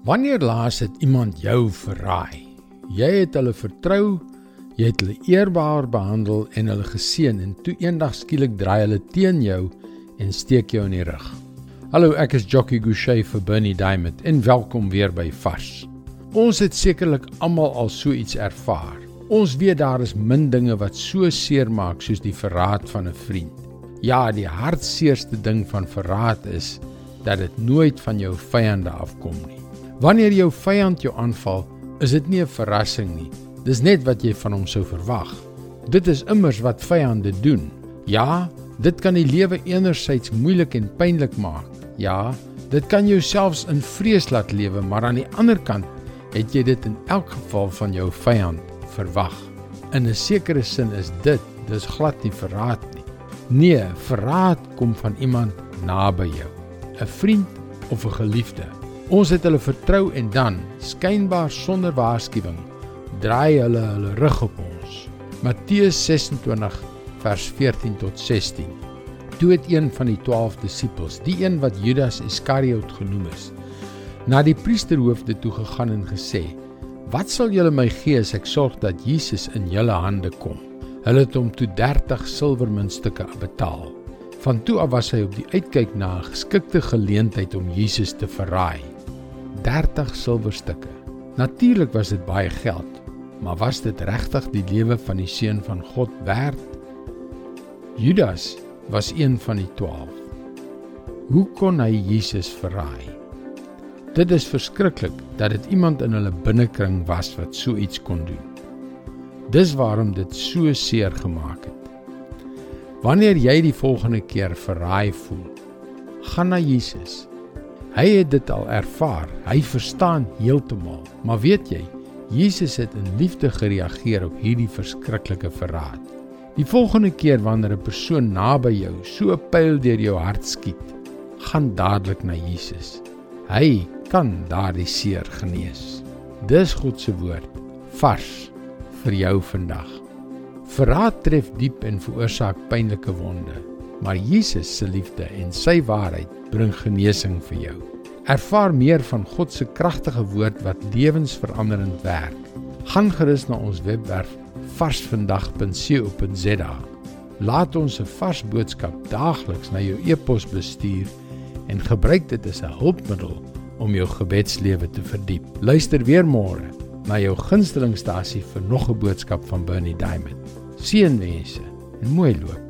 Wanneer laas het iemand jou verraai? Jy het hulle vertrou, jy het hulle eerbaar behandel en hulle geseën en toe eendag skielik draai hulle teen jou en steek jou in die rug. Hallo, ek is Jockey Gouchee vir Bernie Diamond en welkom weer by Vars. Ons het sekerlik almal al so iets ervaar. Ons weet daar is min dinge wat so seer maak soos die verraad van 'n vriend. Ja, die hartseerste ding van verraad is dat dit nooit van jou vyande afkom nie. Wanneer jou vyand jou aanval, is dit nie 'n verrassing nie. Dis net wat jy van hom sou verwag. Dit is immers wat vyande doen. Ja, dit kan die lewe enerzijds moeilik en pynlik maak. Ja, dit kan jou selfs in vrees laat lewe, maar aan die ander kant het jy dit in elk geval van jou vyand verwag. In 'n sekere sin is dit dis glad nie verraad nie. Nee, verraad kom van iemand naby jou, 'n vriend of 'n geliefde. Ons het hulle vertrou en dan, skynbaar sonder waarskuwing, draai hulle hulle rug op ons. Matteus 26 vers 14 tot 16. Toe het een van die 12 disippels, die een wat Judas Iskariot genoem is, na die priesterhoofde toe gegaan en gesê: "Wat sal julle my gee as ek sorg dat Jesus in julle hande kom?" Hulle het hom toe 30 silwermuntstukke betaal. Van toe af was hy op die uitkyk na 'n geskikte geleentheid om Jesus te verraai. 30 silwerstukke. Natuurlik was dit baie geld, maar was dit regtig die lewe van die seun van God werd? Judas was een van die 12. Hoe kon hy Jesus verraai? Dit is verskriklik dat dit iemand in hulle binnekring was wat so iets kon doen. Dis waarom dit so seer gemaak het. Wanneer jy die volgende keer verraai voel, gaan na Jesus Hy het dit al ervaar. Hy verstaan heeltemal. Maar weet jy, Jesus het in liefde gereageer op hierdie verskriklike verraad. Die volgende keer wanneer 'n persoon naby jou so 'n pyl deur jou hart skiet, gaan dadelik na Jesus. Hy kan daardie seer genees. Dis God se woord vars vir jou vandag. Verraad tref diep en veroorsaak pynlike wonde, maar Jesus se liefde en sy waarheid bring genesing vir jou. Ervaar meer van God se kragtige woord wat lewensveranderend werk. Gaan gerus na ons webwerf varsvandag.co.za. Laat ons 'n vars boodskap daagliks na jou e-pos bestuur en gebruik dit as 'n hulpmiddel om jou gebedslewe te verdiep. Luister weer môre na jou gunstelingstasie vir nog 'n boodskap van Bernie Diamond. Seënwense en mooi loop.